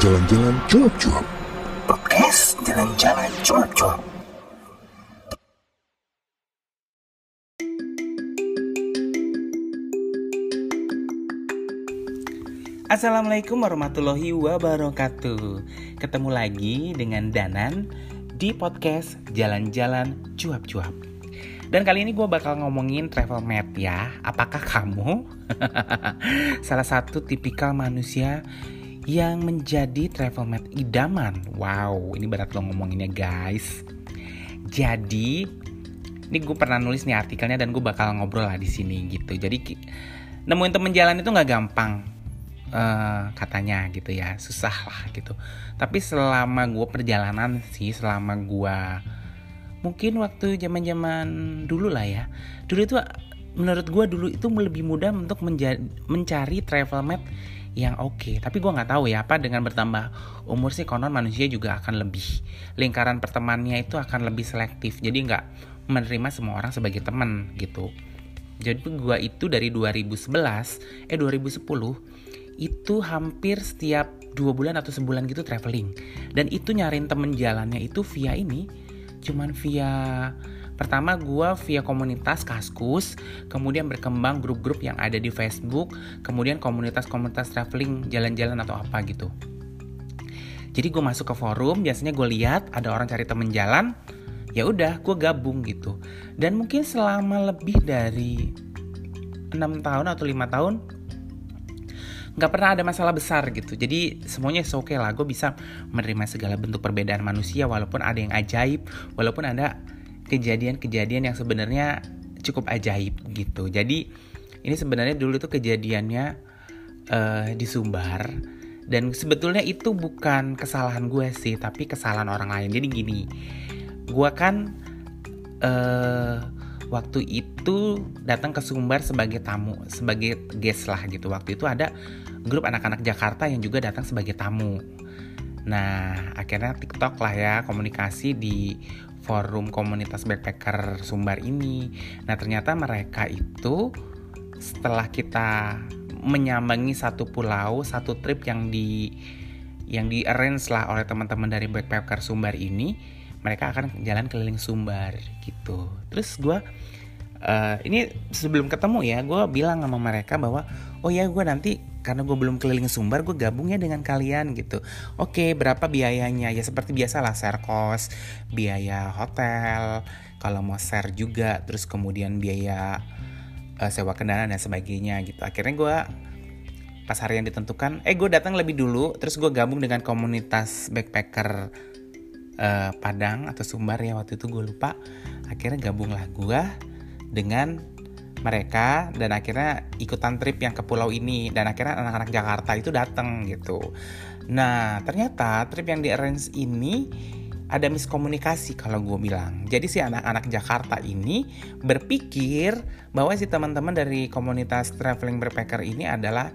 Jalan-Jalan Cuap-Cuap. Podcast Jalan-Jalan Cuap-Cuap. Assalamualaikum warahmatullahi wabarakatuh Ketemu lagi dengan Danan di podcast Jalan-Jalan Cuap-Cuap Dan kali ini gue bakal ngomongin travel map ya Apakah kamu salah satu tipikal manusia yang menjadi travel map idaman. Wow, ini berat lo ngomonginnya guys. Jadi, ini gue pernah nulis nih artikelnya dan gue bakal ngobrol lah di sini gitu. Jadi nemuin temen jalan itu nggak gampang uh, katanya gitu ya. Susah lah gitu. Tapi selama gue perjalanan sih selama gue mungkin waktu zaman zaman dulu lah ya. Dulu itu menurut gue dulu itu lebih mudah untuk mencari travel map yang oke. Okay. tapi gue nggak tahu ya apa dengan bertambah umur sih konon manusia juga akan lebih lingkaran pertemanannya itu akan lebih selektif. Jadi nggak menerima semua orang sebagai teman gitu. Jadi gue itu dari 2011 eh 2010 itu hampir setiap dua bulan atau sebulan gitu traveling. Dan itu nyariin temen jalannya itu via ini cuman via pertama gue via komunitas kaskus kemudian berkembang grup-grup yang ada di Facebook kemudian komunitas-komunitas traveling jalan-jalan atau apa gitu. Jadi gue masuk ke forum biasanya gue lihat ada orang cari temen jalan ya udah gue gabung gitu. Dan mungkin selama lebih dari enam tahun atau lima tahun nggak pernah ada masalah besar gitu. Jadi semuanya oke okay lah gue bisa menerima segala bentuk perbedaan manusia walaupun ada yang ajaib walaupun ada kejadian-kejadian yang sebenarnya cukup ajaib gitu. Jadi ini sebenarnya dulu tuh kejadiannya uh, di Sumbar. Dan sebetulnya itu bukan kesalahan gue sih tapi kesalahan orang lain. Jadi gini gue kan uh, waktu itu datang ke Sumbar sebagai tamu sebagai guest lah gitu. Waktu itu ada grup anak-anak Jakarta yang juga datang sebagai tamu. Nah akhirnya TikTok lah ya komunikasi di forum komunitas backpacker Sumbar ini. Nah ternyata mereka itu setelah kita menyambangi satu pulau satu trip yang di yang di arrange lah oleh teman-teman dari backpacker Sumbar ini mereka akan jalan keliling Sumbar gitu. Terus gue uh, ini sebelum ketemu ya gue bilang sama mereka bahwa oh ya gue nanti karena gue belum keliling Sumbar gue gabungnya dengan kalian gitu. Oke berapa biayanya? Ya seperti biasa lah share cost biaya hotel kalau mau share juga terus kemudian biaya uh, sewa kendaraan dan sebagainya gitu. Akhirnya gue pas hari yang ditentukan eh gue datang lebih dulu terus gue gabung dengan komunitas backpacker uh, Padang atau Sumbar ya waktu itu gue lupa. Akhirnya gabunglah gue dengan mereka dan akhirnya ikutan trip yang ke pulau ini dan akhirnya anak-anak Jakarta itu datang gitu nah ternyata trip yang di arrange ini ada miskomunikasi kalau gue bilang. Jadi si anak-anak Jakarta ini berpikir bahwa si teman-teman dari komunitas traveling backpacker ini adalah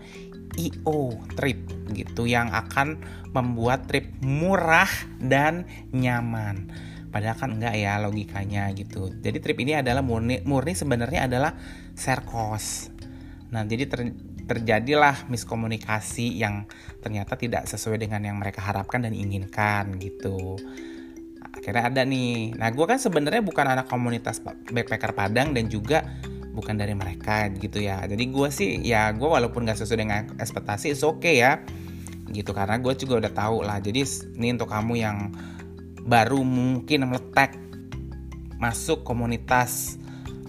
IO trip gitu yang akan membuat trip murah dan nyaman. Padahal kan enggak ya logikanya gitu. Jadi trip ini adalah murni murni sebenarnya adalah share cost. Nah, jadi ter, terjadilah miskomunikasi yang ternyata tidak sesuai dengan yang mereka harapkan dan inginkan gitu. Akhirnya ada nih. Nah gue kan sebenarnya bukan anak komunitas backpacker Padang dan juga bukan dari mereka gitu ya. Jadi gue sih ya gue walaupun gak sesuai dengan ekspektasi it's okay ya gitu. Karena gue juga udah tahu lah. Jadi ini untuk kamu yang baru mungkin meletak masuk komunitas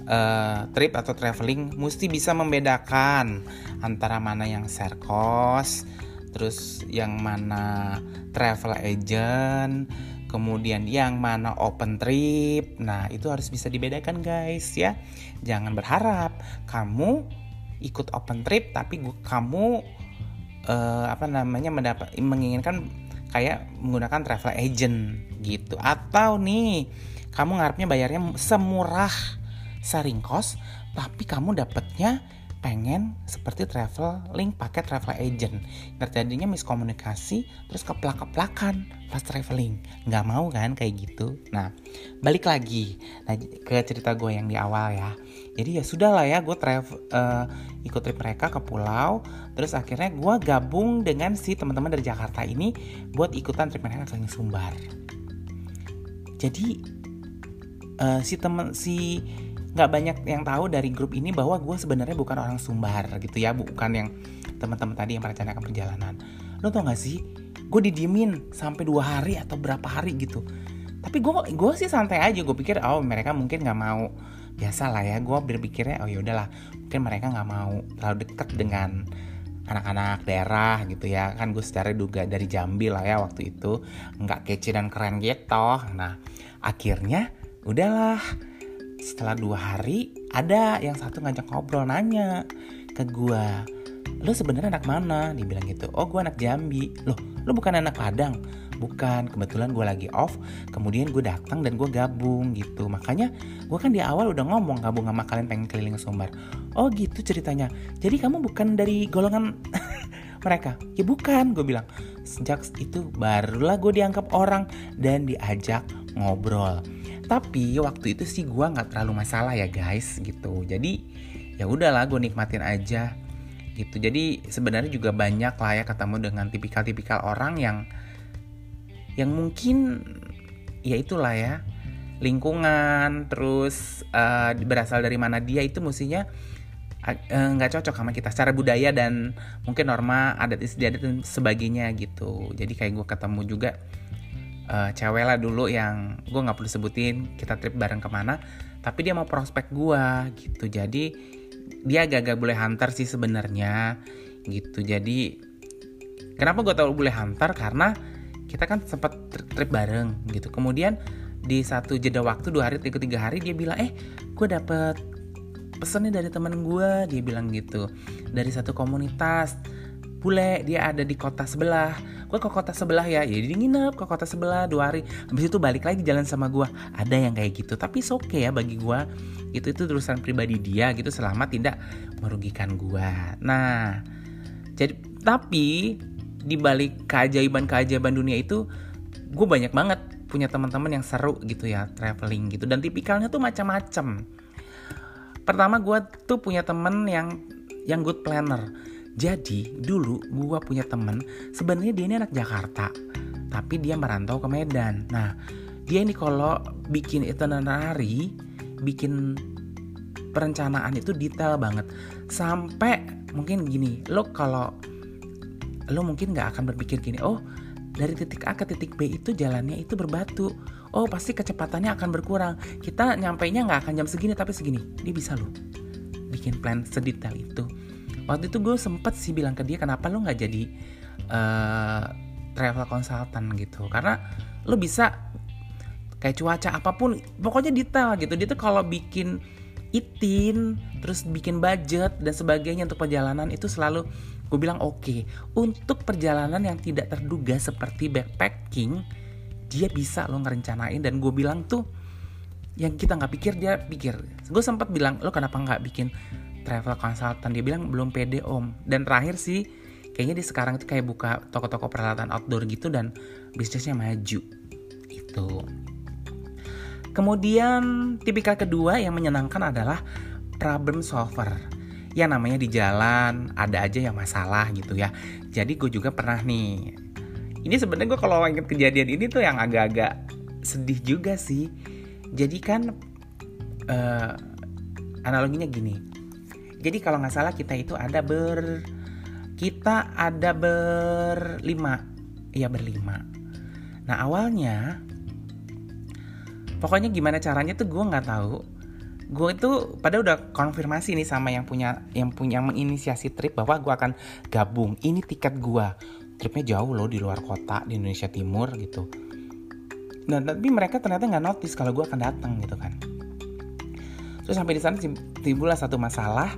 uh, trip atau traveling mesti bisa membedakan antara mana yang cost terus yang mana travel agent kemudian yang mana open trip. Nah, itu harus bisa dibedakan guys ya. Jangan berharap kamu ikut open trip tapi kamu uh, apa namanya mendapat menginginkan kayak menggunakan travel agent gitu. Atau nih kamu ngarepnya bayarnya semurah sharing cost tapi kamu dapatnya pengen seperti traveling pakai travel agent. Terjadinya miskomunikasi terus keplak-keplakan pas traveling. Nggak mau kan kayak gitu? Nah balik lagi nah, ke cerita gue yang di awal ya jadi ya sudah lah ya gue travel uh, ikut trip mereka ke pulau. Terus akhirnya gue gabung dengan si teman-teman dari Jakarta ini buat ikutan trip mereka ke Sumbar. Jadi uh, si teman si nggak banyak yang tahu dari grup ini bahwa gue sebenarnya bukan orang Sumbar gitu ya bukan yang teman-teman tadi yang merencanakan perjalanan. Lo tau gak sih? Gue didiemin sampai dua hari atau berapa hari gitu. Tapi gue gue sih santai aja gue pikir oh mereka mungkin nggak mau biasa lah ya gue berpikirnya oh ya udahlah mungkin mereka nggak mau terlalu deket dengan anak-anak daerah gitu ya. Kan gue secara juga dari Jambi lah ya waktu itu nggak kece dan keren gitu. Nah akhirnya udahlah setelah dua hari ada yang satu ngajak ngobrol nanya ke gue lo sebenarnya anak mana? Dibilang gitu oh gue anak Jambi. Loh lo bukan anak Padang bukan kebetulan gue lagi off kemudian gue datang dan gue gabung gitu. Makanya gue kan di awal udah ngomong gabung sama kalian pengen keliling Sumbar. Oh gitu ceritanya. Jadi kamu bukan dari golongan mereka? Ya bukan gue bilang. Sejak itu barulah gue dianggap orang dan diajak ngobrol. Tapi waktu itu sih gue nggak terlalu masalah ya guys gitu. Jadi ya udahlah gue nikmatin aja gitu. Jadi sebenarnya juga banyak lah ya ketemu dengan tipikal-tipikal orang yang yang mungkin ya itulah ya lingkungan terus uh, berasal dari mana dia itu mestinya eh, nggak uh, cocok sama kita secara budaya dan mungkin norma adat istiadat dan sebagainya gitu. Jadi kayak gue ketemu juga uh, cewek lah dulu yang gue nggak perlu sebutin kita trip bareng ke mana tapi dia mau prospek gue gitu. Jadi dia agak-agak boleh hunter sih sebenarnya gitu. Jadi kenapa gue tahu boleh hunter? Karena kita kan sempat trip bareng gitu. Kemudian di satu jeda waktu dua hari tiga tiga hari dia bilang eh gue dapet pesennya dari teman gue dia bilang gitu. Dari satu komunitas bule dia ada di kota sebelah. Gue ke kota sebelah ya. Jadi nginep ke kota sebelah dua hari. Habis itu balik lagi jalan sama gue ada yang kayak gitu tapi oke okay ya bagi gue itu itu urusan pribadi dia gitu selama tidak merugikan gue nah jadi tapi di balik keajaiban-keajaiban dunia itu gue banyak banget punya teman-teman yang seru gitu ya traveling gitu dan tipikalnya tuh macam-macam pertama gue tuh punya temen yang yang good planner jadi dulu gue punya temen sebenarnya dia ini anak Jakarta, tapi dia merantau ke Medan. Nah dia ini kalau bikin itinerary, bikin perencanaan itu detail banget. Sampai mungkin gini, lo kalau lo mungkin nggak akan berpikir gini, oh dari titik A ke titik B itu jalannya itu berbatu. Oh pasti kecepatannya akan berkurang. Kita nyampainya nggak akan jam segini tapi segini. Dia bisa loh bikin plan sedetail itu waktu itu gue sempet sih bilang ke dia kenapa lo nggak jadi uh, travel consultant gitu karena lo bisa kayak cuaca apa pun pokoknya detail gitu dia tuh kalau bikin itin terus bikin budget dan sebagainya untuk perjalanan itu selalu gue bilang oke okay. untuk perjalanan yang tidak terduga seperti backpacking dia bisa lo ngerencanain. Dan gue bilang tuh yang kita nggak pikir dia pikir. Gue sempat bilang lo kenapa nggak bikin travel consultant? Dia bilang belum pede om. Dan terakhir sih kayaknya di sekarang itu kayak buka toko-toko peralatan outdoor gitu dan bisnisnya maju. Itu kemudian tipikal kedua yang menyenangkan adalah problem solver ya namanya di jalan ada aja yang masalah gitu ya. Jadi gue juga pernah nih. Ini sebenarnya gue kalau inget kejadian ini tuh yang agak-agak sedih juga sih. Jadi kan uh, analoginya gini. Jadi kalau nggak salah kita itu ada ber kita ada berlima, iya berlima. Nah awalnya, pokoknya gimana caranya tuh gue nggak tahu. Gue itu pada udah konfirmasi nih sama yang punya yang punya menginisiasi trip bahwa gue akan gabung. Ini tiket gue. Tripnya jauh loh di luar kota di Indonesia Timur gitu. Dan tapi mereka ternyata nggak notice kalau gue akan datang gitu kan. Terus sampai di sana timbullah satu masalah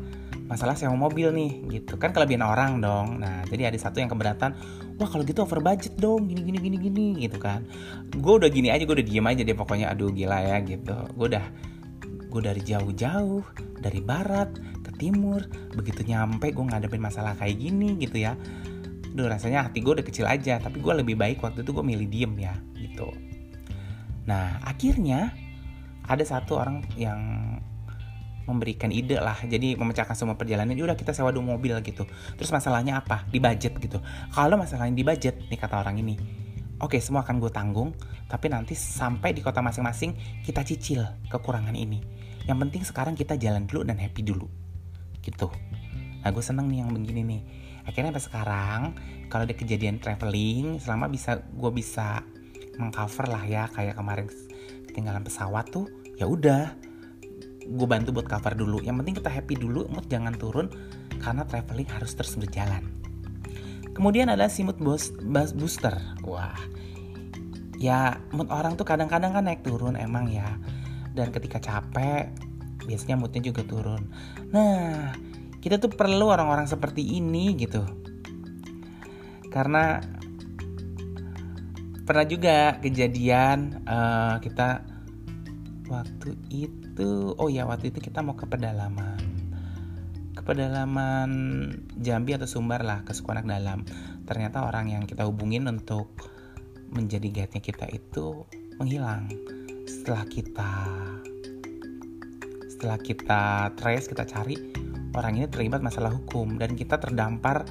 masalah sewa mobil nih gitu kan kelebihan orang dong nah jadi ada satu yang keberatan wah kalau gitu over budget dong gini gini gini gini gitu kan gue udah gini aja gue udah diem aja deh pokoknya aduh gila ya gitu gue udah gue dari jauh-jauh dari barat ke timur begitu nyampe gue ngadepin masalah kayak gini gitu ya. Duh rasanya hati gue udah kecil aja Tapi gue lebih baik waktu itu gue milih diem ya gitu. Nah akhirnya ada satu orang yang memberikan ide lah jadi memecahkan semua perjalanan ya udah kita sewa dua mobil gitu. Terus masalahnya apa? Di budget gitu. Kalau masalahnya di budget nih kata orang ini oke semua akan gue tanggung tapi nanti sampai di kota masing-masing kita cicil kekurangan ini yang penting sekarang kita jalan dulu dan happy dulu. Gitu. Nah gue seneng nih yang begini nih. Akhirnya sampai sekarang kalau ada kejadian traveling selama bisa gue bisa mengcover lah ya kayak kemarin ketinggalan pesawat tuh ya udah. Gue bantu buat cover dulu. Yang penting kita happy dulu mood jangan turun karena traveling harus terus berjalan. Kemudian ada si mood booster. Wah. Ya mood orang tuh kadang-kadang kan naik turun emang ya dan ketika capek biasanya moodnya juga turun. Nah kita tuh perlu orang-orang seperti ini gitu. Karena pernah juga kejadian uh, kita waktu itu oh ya waktu itu kita mau ke pedalaman. Ke pedalaman Jambi atau Sumbar lah ke suku anak dalam. Ternyata orang yang kita hubungin untuk menjadi guide-nya kita itu menghilang setelah kita setelah kita trace kita cari orang ini terlibat masalah hukum dan kita terdampar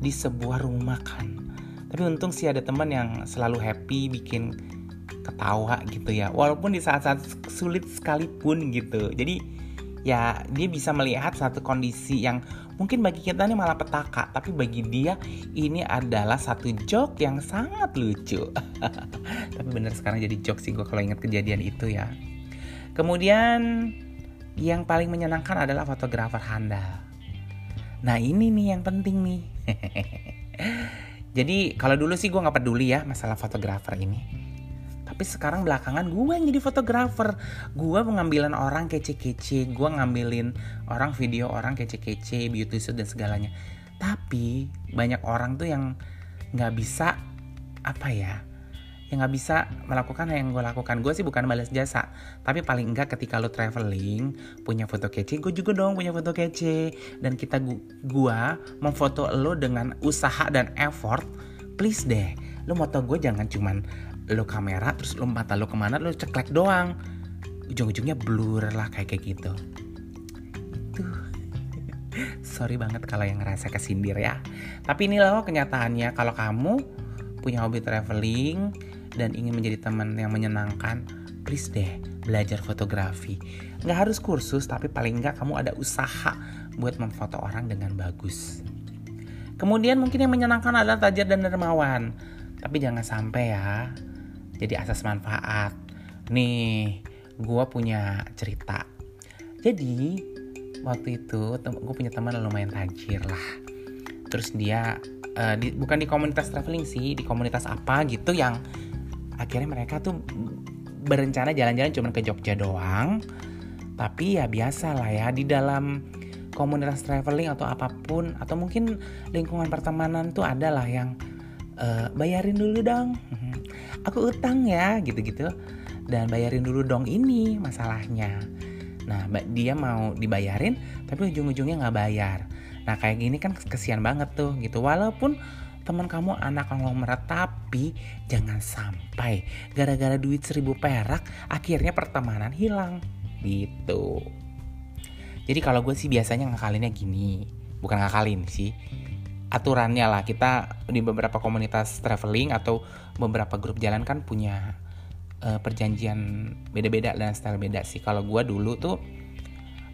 di sebuah rumah makan. Tapi untung sih ada teman yang selalu happy bikin ketawa gitu ya. Walaupun di saat-saat sulit sekalipun gitu. Jadi ya dia bisa melihat satu kondisi yang mungkin bagi kita ini malah petaka tapi bagi dia ini adalah satu joke yang sangat lucu. Tapi bener sekarang jadi joke sih gue kalau ingat kejadian itu ya. Kemudian yang paling menyenangkan adalah fotografer handal nah ini nih yang penting nih. Jadi kalau dulu sih gue nggak peduli ya masalah fotografer ini tapi sekarang belakangan gue yang jadi fotografer. Gue pengambilan orang kece-kece gue ngambilin orang video orang kece-kece beauty suit dan segalanya. Tapi banyak orang tuh yang nggak bisa apa ya yang nggak bisa melakukan yang gue lakukan. Gue sih bukan balas jasa tapi paling enggak ketika lo traveling punya foto kece gue juga dong punya foto kece. Dan kita gue memfoto lo dengan usaha dan effort please deh lo moto gue jangan cuman lo kamera terus lo mata lo ke mana lo ceklek doang. Ujung-ujungnya blur lah kayak kayak gitu. Itu sorry banget kalau yang ngerasa kesindir ya. Tapi ini loh kenyataannya kalau kamu punya hobi traveling dan ingin menjadi teman yang menyenangkan please deh belajar fotografi. Nggak harus kursus tapi paling nggak kamu ada usaha buat memfoto orang dengan bagus. Kemudian mungkin yang menyenangkan adalah tajir dan dermawan. Tapi jangan sampai ya jadi asas manfaat. Nih gue punya cerita. Jadi waktu itu gue punya teman lumayan tajir lah. Terus dia uh, di, bukan di komunitas traveling sih di komunitas apa gitu yang akhirnya mereka tuh berencana jalan-jalan cuma ke Jogja doang. Tapi ya biasa lah ya di dalam komunitas traveling atau apa pun atau mungkin lingkungan pertemanan tuh ada lah yang uh, bayarin dulu dong aku utang ya gitu-gitu. Dan bayarin dulu dong ini masalahnya. Nah dia mau dibayarin tapi ujung-ujungnya nggak bayar. Nah kayak gini kan kesian banget tuh gitu. Walaupun teman kamu anak konglomerat tapi jangan sampai gara-gara duit seribu perak akhirnya pertemanan hilang. Gitu. Jadi kalau gue sih biasanya ngakalinnya gini. Bukan ngakalin sih aturannya lah. Kita di beberapa komunitas traveling atau beberapa grup jalan kan punya uh, perjanjian beda-beda dan style beda sih. Kalau gue dulu tuh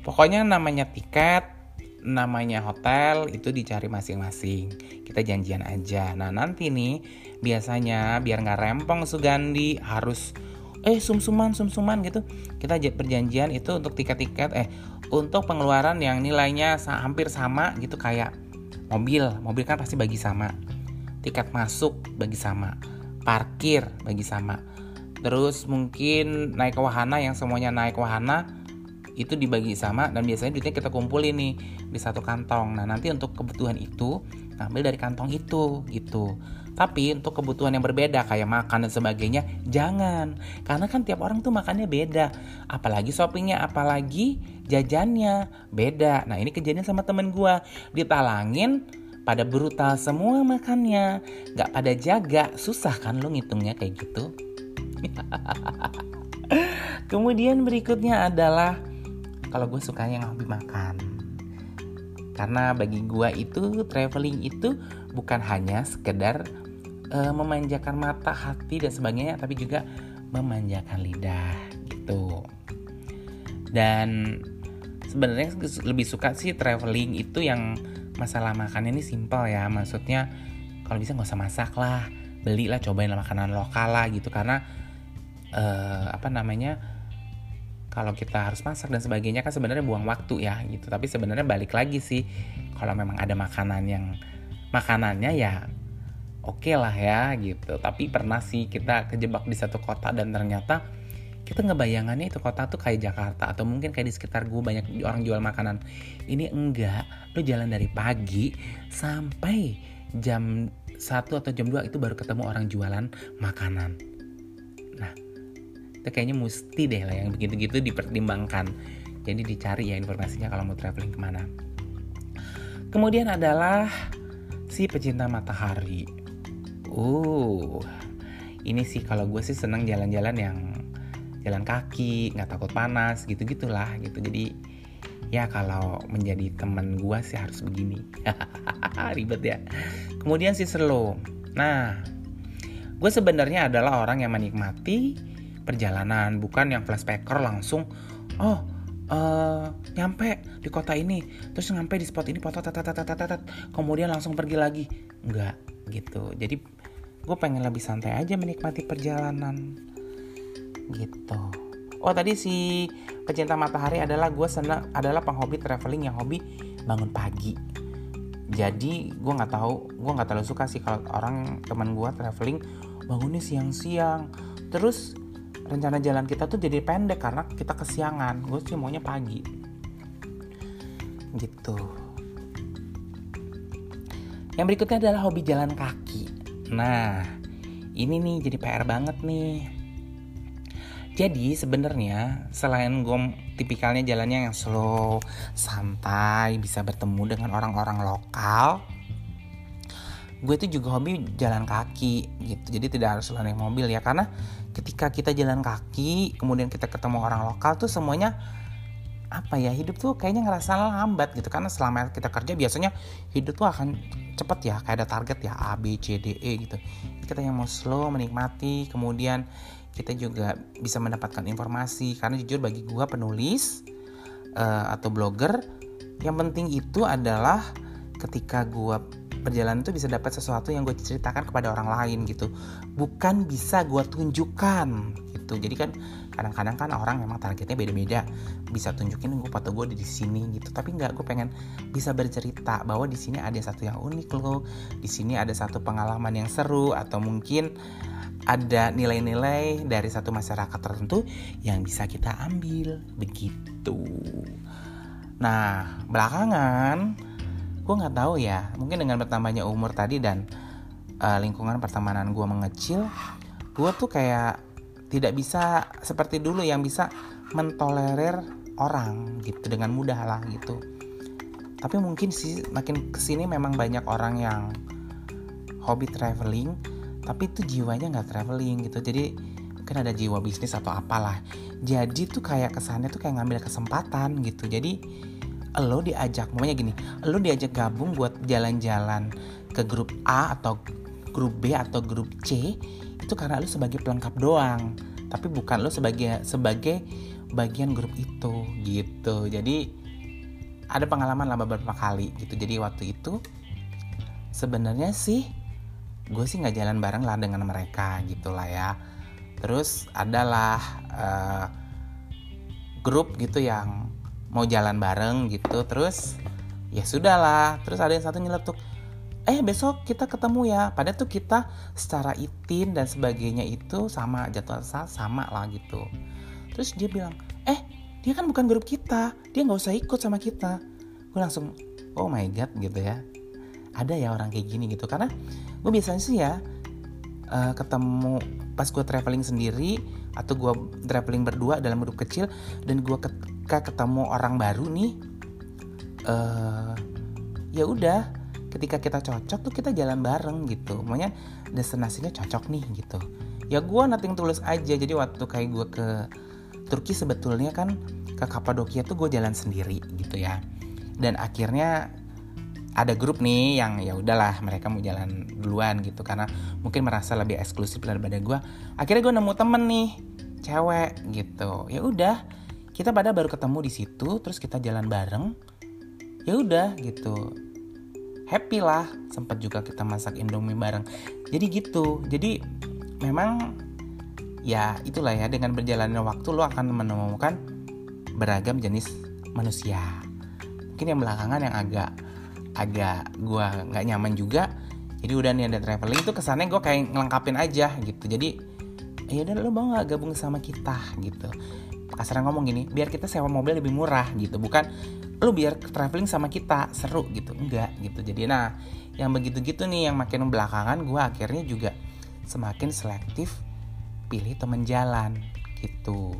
pokoknya namanya tiket namanya hotel itu dicari masing-masing. Kita janjian aja. Nah nanti nih biasanya biar nggak rempong Sugandi harus eh sum-suman sum-suman gitu. Kita perjanjian itu untuk tiket-tiket eh untuk pengeluaran yang nilainya hampir sama gitu kayak mobil. Mobil kan pasti bagi sama. Tiket masuk bagi sama. Parkir bagi sama. Terus mungkin naik wahana yang semuanya naik wahana itu dibagi sama dan biasanya duitnya kita kumpulin nih di satu kantong. Nah nanti untuk kebutuhan itu ngambil dari kantong itu gitu tapi untuk kebutuhan yang berbeda kayak makan dan sebagainya jangan. Karena kan tiap orang tuh makannya beda. Apalagi shoppingnya apalagi jajannya beda. Nah ini kejadian sama temen gue ditalangin pada brutal semua makannya. Nggak pada jaga. Susah kan lo ngitungnya kayak gitu? Kemudian berikutnya adalah kalau gue sukanya yang hobi makan. Karena bagi gue itu traveling itu bukan hanya sekedar uh, memanjakan mata, hati dan sebagainya, tapi juga memanjakan lidah gitu. Dan sebenarnya lebih suka sih traveling itu yang masalah makannya ini simpel ya, maksudnya kalau bisa nggak usah masak lah, belilah cobain makanan lokal lah gitu. Karena uh, apa namanya kalau kita harus masak dan sebagainya kan sebenarnya buang waktu ya gitu. Tapi sebenarnya balik lagi sih kalau memang ada makanan yang makanannya ya oke okay lah ya gitu. Tapi pernah sih kita kejebak di satu kota dan ternyata kita ngebayangannya itu kota tuh kayak Jakarta atau mungkin kayak di sekitar gue banyak orang jual makanan. Ini enggak lo jalan dari pagi sampai jam 1 atau jam 2 itu baru ketemu orang jualan makanan. Nah itu kayaknya mesti deh lah yang begitu-gitu dipertimbangkan. Jadi dicari ya informasinya kalau mau traveling ke mana. Kemudian adalah si pecinta matahari uh ini sih kalau gue sih seneng jalan-jalan yang jalan kaki nggak takut panas gitu gitulah gitu. Jadi ya kalau menjadi teman gue sih harus begini. Ribet ya. Kemudian si slow nah gue sebenarnya adalah orang yang menikmati perjalanan bukan yang flashbacker langsung oh uh, nyampe di kota ini terus nyampe di spot ini foto tat kemudian langsung pergi lagi. Enggak gitu. Jadi gue pengen lebih santai aja menikmati perjalanan. Gitu. Oh tadi si pecinta matahari adalah gue senang adalah penghobi traveling yang hobi bangun pagi. Jadi gue nggak tahu gue nggak terlalu suka sih kalau orang teman gue traveling bangunnya siang-siang. Terus rencana jalan kita tuh jadi pendek karena kita kesiangan. Gue sih maunya pagi. Gitu. Yang berikutnya adalah hobi jalan kaki nah ini nih jadi PR banget nih. Jadi sebenarnya selain gue tipikalnya jalannya yang slow, santai, bisa bertemu dengan orang-orang lokal, gue itu juga hobi jalan kaki gitu. Jadi tidak harus naik mobil ya karena ketika kita jalan kaki kemudian kita ketemu orang lokal tuh semuanya apa ya hidup tuh kayaknya ngerasa lambat gitu. Karena selama kita kerja biasanya hidup tuh akan cepet ya kayak ada target ya A B C D E gitu. Kita yang mau slow menikmati kemudian kita juga bisa mendapatkan informasi. Karena jujur bagi gua penulis uh, atau blogger yang penting itu adalah ketika gua perjalanan itu bisa dapat sesuatu yang gue ceritakan kepada orang lain gitu. Bukan bisa gue tunjukkan gitu. Jadi kan kadang-kadang kan orang memang targetnya beda-beda. Bisa tunjukin gue foto gue di sini gitu. Tapi nggak gue pengen bisa bercerita bahwa di sini ada satu yang unik loh. Di sini ada satu pengalaman yang seru atau mungkin ada nilai-nilai dari satu masyarakat tertentu yang bisa kita ambil. Begitu. Nah belakangan gue nggak tahu ya. Mungkin dengan bertambahnya umur tadi dan uh, lingkungan pertemanan gue mengecil gue tuh kayak tidak bisa seperti dulu yang bisa mentolerir orang gitu dengan mudah lah gitu. Tapi mungkin sih makin ke sini memang banyak orang yang hobi traveling tapi itu jiwanya nggak traveling gitu. Jadi mungkin ada jiwa bisnis atau apalah. Jadi tuh kayak kesannya tuh kayak ngambil kesempatan gitu. Jadi lo diajak pokoknya gini lo diajak gabung buat jalan-jalan ke grup A atau grup B atau grup C itu karena lo sebagai pelengkap doang tapi bukan lo sebagai sebagai bagian grup itu gitu. Jadi ada pengalaman lah beberapa kali gitu. Jadi waktu itu sebenarnya sih gue sih nggak jalan bareng lah dengan mereka gitulah ya. Terus adalah uh, grup gitu yang mau jalan bareng gitu terus ya sudahlah. Terus ada yang satu nyeletuk eh besok kita ketemu ya. Padahal tuh kita secara itin dan sebagainya itu sama jadwal sama lah gitu. Terus dia bilang eh dia kan bukan grup kita dia nggak usah ikut sama kita. Gue langsung oh my god gitu ya. Ada ya orang kayak gini gitu karena gue biasanya sih ya uh, ketemu pas gue traveling sendiri atau gue traveling berdua dalam grup kecil dan gue ketika ketemu orang baru nih uh, ya udah ketika kita cocok tuh kita jalan bareng gitu. Makanya destinasinya cocok nih gitu. Ya gue nothing tulus aja. Jadi waktu kayak gue ke Turki sebetulnya kan ke Kapadokia tuh gue jalan sendiri gitu ya. Dan akhirnya ada grup nih yang ya udahlah mereka mau jalan duluan gitu. Karena mungkin merasa lebih eksklusif daripada gue akhirnya gue nemu temen nih cewek gitu. Ya udah kita pada baru ketemu di situ terus kita jalan bareng. Ya udah gitu. Happy lah sempat juga kita masak indomie bareng. Jadi gitu. Jadi memang ya itulah ya dengan berjalannya waktu lo akan menemukan beragam jenis manusia. Mungkin yang belakangan yang agak agak gue nggak nyaman juga. Jadi udah nih ada traveling itu kesannya gue kayak ngelengkapin aja gitu. Jadi ya udah lo mau nggak gabung sama kita? Gitu kasarnya ngomong gini biar kita sewa mobil lebih murah gitu. Bukan lo biar traveling sama kita seru gitu. Enggak gitu. Jadi nah yang begitu gitu nih yang makin belakangan gue akhirnya juga semakin selektif pilih temen jalan gitu.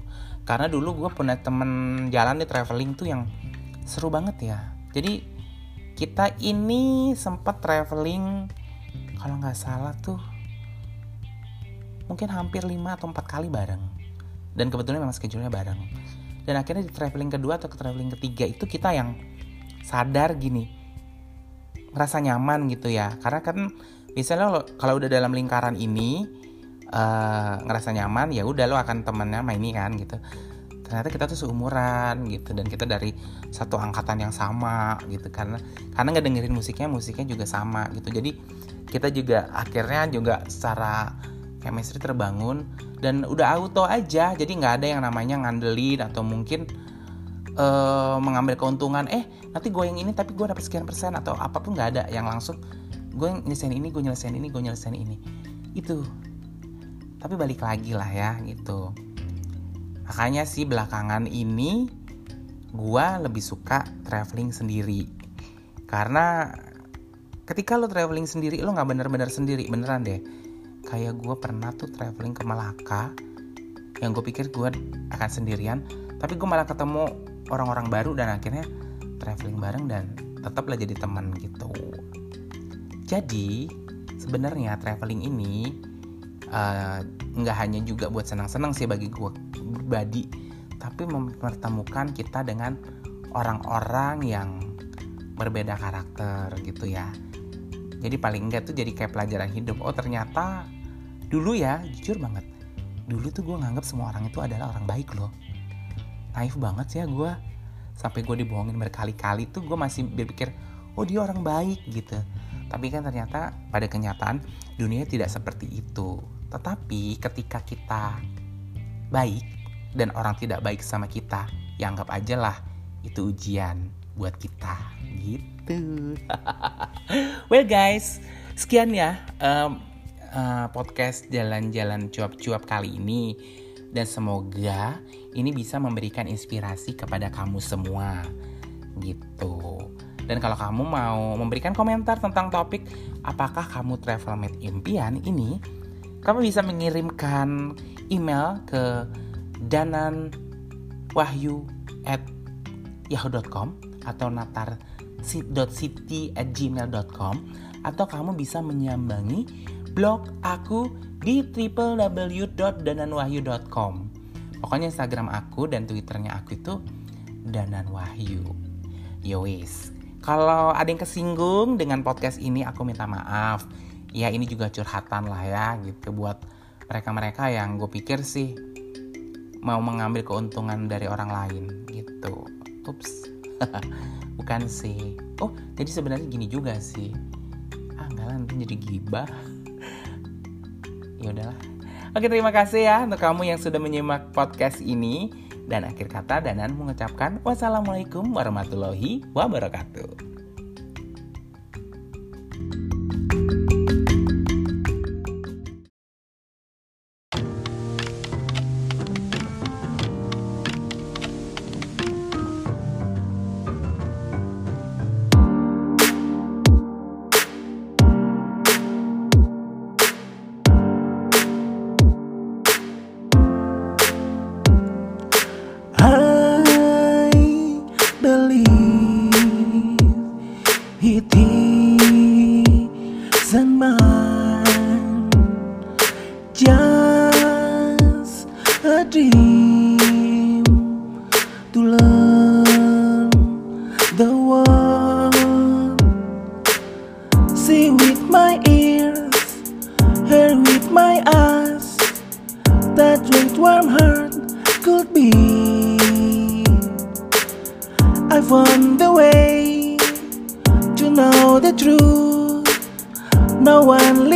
Karena dulu gue punya temen jalan di traveling tuh yang seru banget ya. Jadi kita ini sempat traveling kalau nggak salah tuh mungkin hampir 5 atau 4 kali bareng dan kebetulan memang schedule-nya bareng. Dan akhirnya di traveling kedua atau ke traveling ketiga itu kita yang sadar gini ngerasa nyaman gitu ya. Karena kan misalnya lo kalau udah dalam lingkaran ini uh, ngerasa nyaman ya udah lo akan temennya main ini kan gitu. Ternyata kita tuh seumuran gitu dan kita dari satu angkatan yang sama gitu. Karena karena nggak dengerin musiknya musiknya juga sama gitu. Jadi kita juga akhirnya juga secara chemistry terbangun dan udah auto aja jadi nggak ada yang namanya ngandelin atau mungkin uh, mengambil keuntungan eh nanti gue yang ini tapi gue dapat sekian persen atau apa pun nggak ada yang langsung gue nyelesain ini gue nyelesain ini gue nyelesain ini. Itu. Tapi balik lagi lah ya gitu. Makanya sih belakangan ini gue lebih suka traveling sendiri. Karena ketika lo traveling sendiri lo nggak bener-bener sendiri beneran deh kayak gue pernah tuh traveling ke Malaka. Yang gue pikir gue akan sendirian tapi gue malah ketemu orang-orang baru dan akhirnya traveling bareng dan tetaplah jadi teman gitu. Jadi sebenarnya traveling ini uh, nggak hanya juga buat senang-senang sih bagi gue pribadi tapi mempertemukan kita dengan orang-orang yang berbeda karakter gitu ya jadi paling enggak tuh jadi kayak pelajaran hidup. Oh ternyata dulu ya jujur banget dulu tuh gue nganggap semua orang itu adalah orang baik loh. Naif banget sih ya gue sampai gue dibohongin berkali-kali tuh gue masih berpikir oh dia orang baik gitu. Tapi kan ternyata pada kenyataan dunia tidak seperti itu. Tetapi ketika kita baik dan orang tidak baik sama kita ya anggap aja lah itu ujian buat kita. Gitu. Well guys sekian ya um, uh, podcast jalan-jalan cuap-cuap kali ini. Dan semoga ini bisa memberikan inspirasi kepada kamu semua. Gitu. Dan kalau kamu mau memberikan komentar tentang topik apakah kamu travel made impian ini kamu bisa mengirimkan email ke danan wahyu at yahoo.com atau natar.city at gmail.com atau kamu bisa menyambangi blog aku di www.dananwahyu.com pokoknya instagram aku dan twitternya aku itu danan wahyu yowis kalau ada yang kesinggung dengan podcast ini aku minta maaf. Ya ini juga curhatan lah ya gitu. Buat mereka-mereka yang gue pikir sih mau mengambil keuntungan dari orang lain gitu ups. Bukan sih. Oh jadi sebenarnya gini juga sih. Ah enggak lah nanti jadi gibah. Ya udahlah. Oke terima kasih ya untuk kamu yang sudah menyimak podcast ini. Dan akhir kata Danan mengucapkan wassalamualaikum warahmatullahi wabarakatuh the truth. No one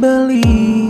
believe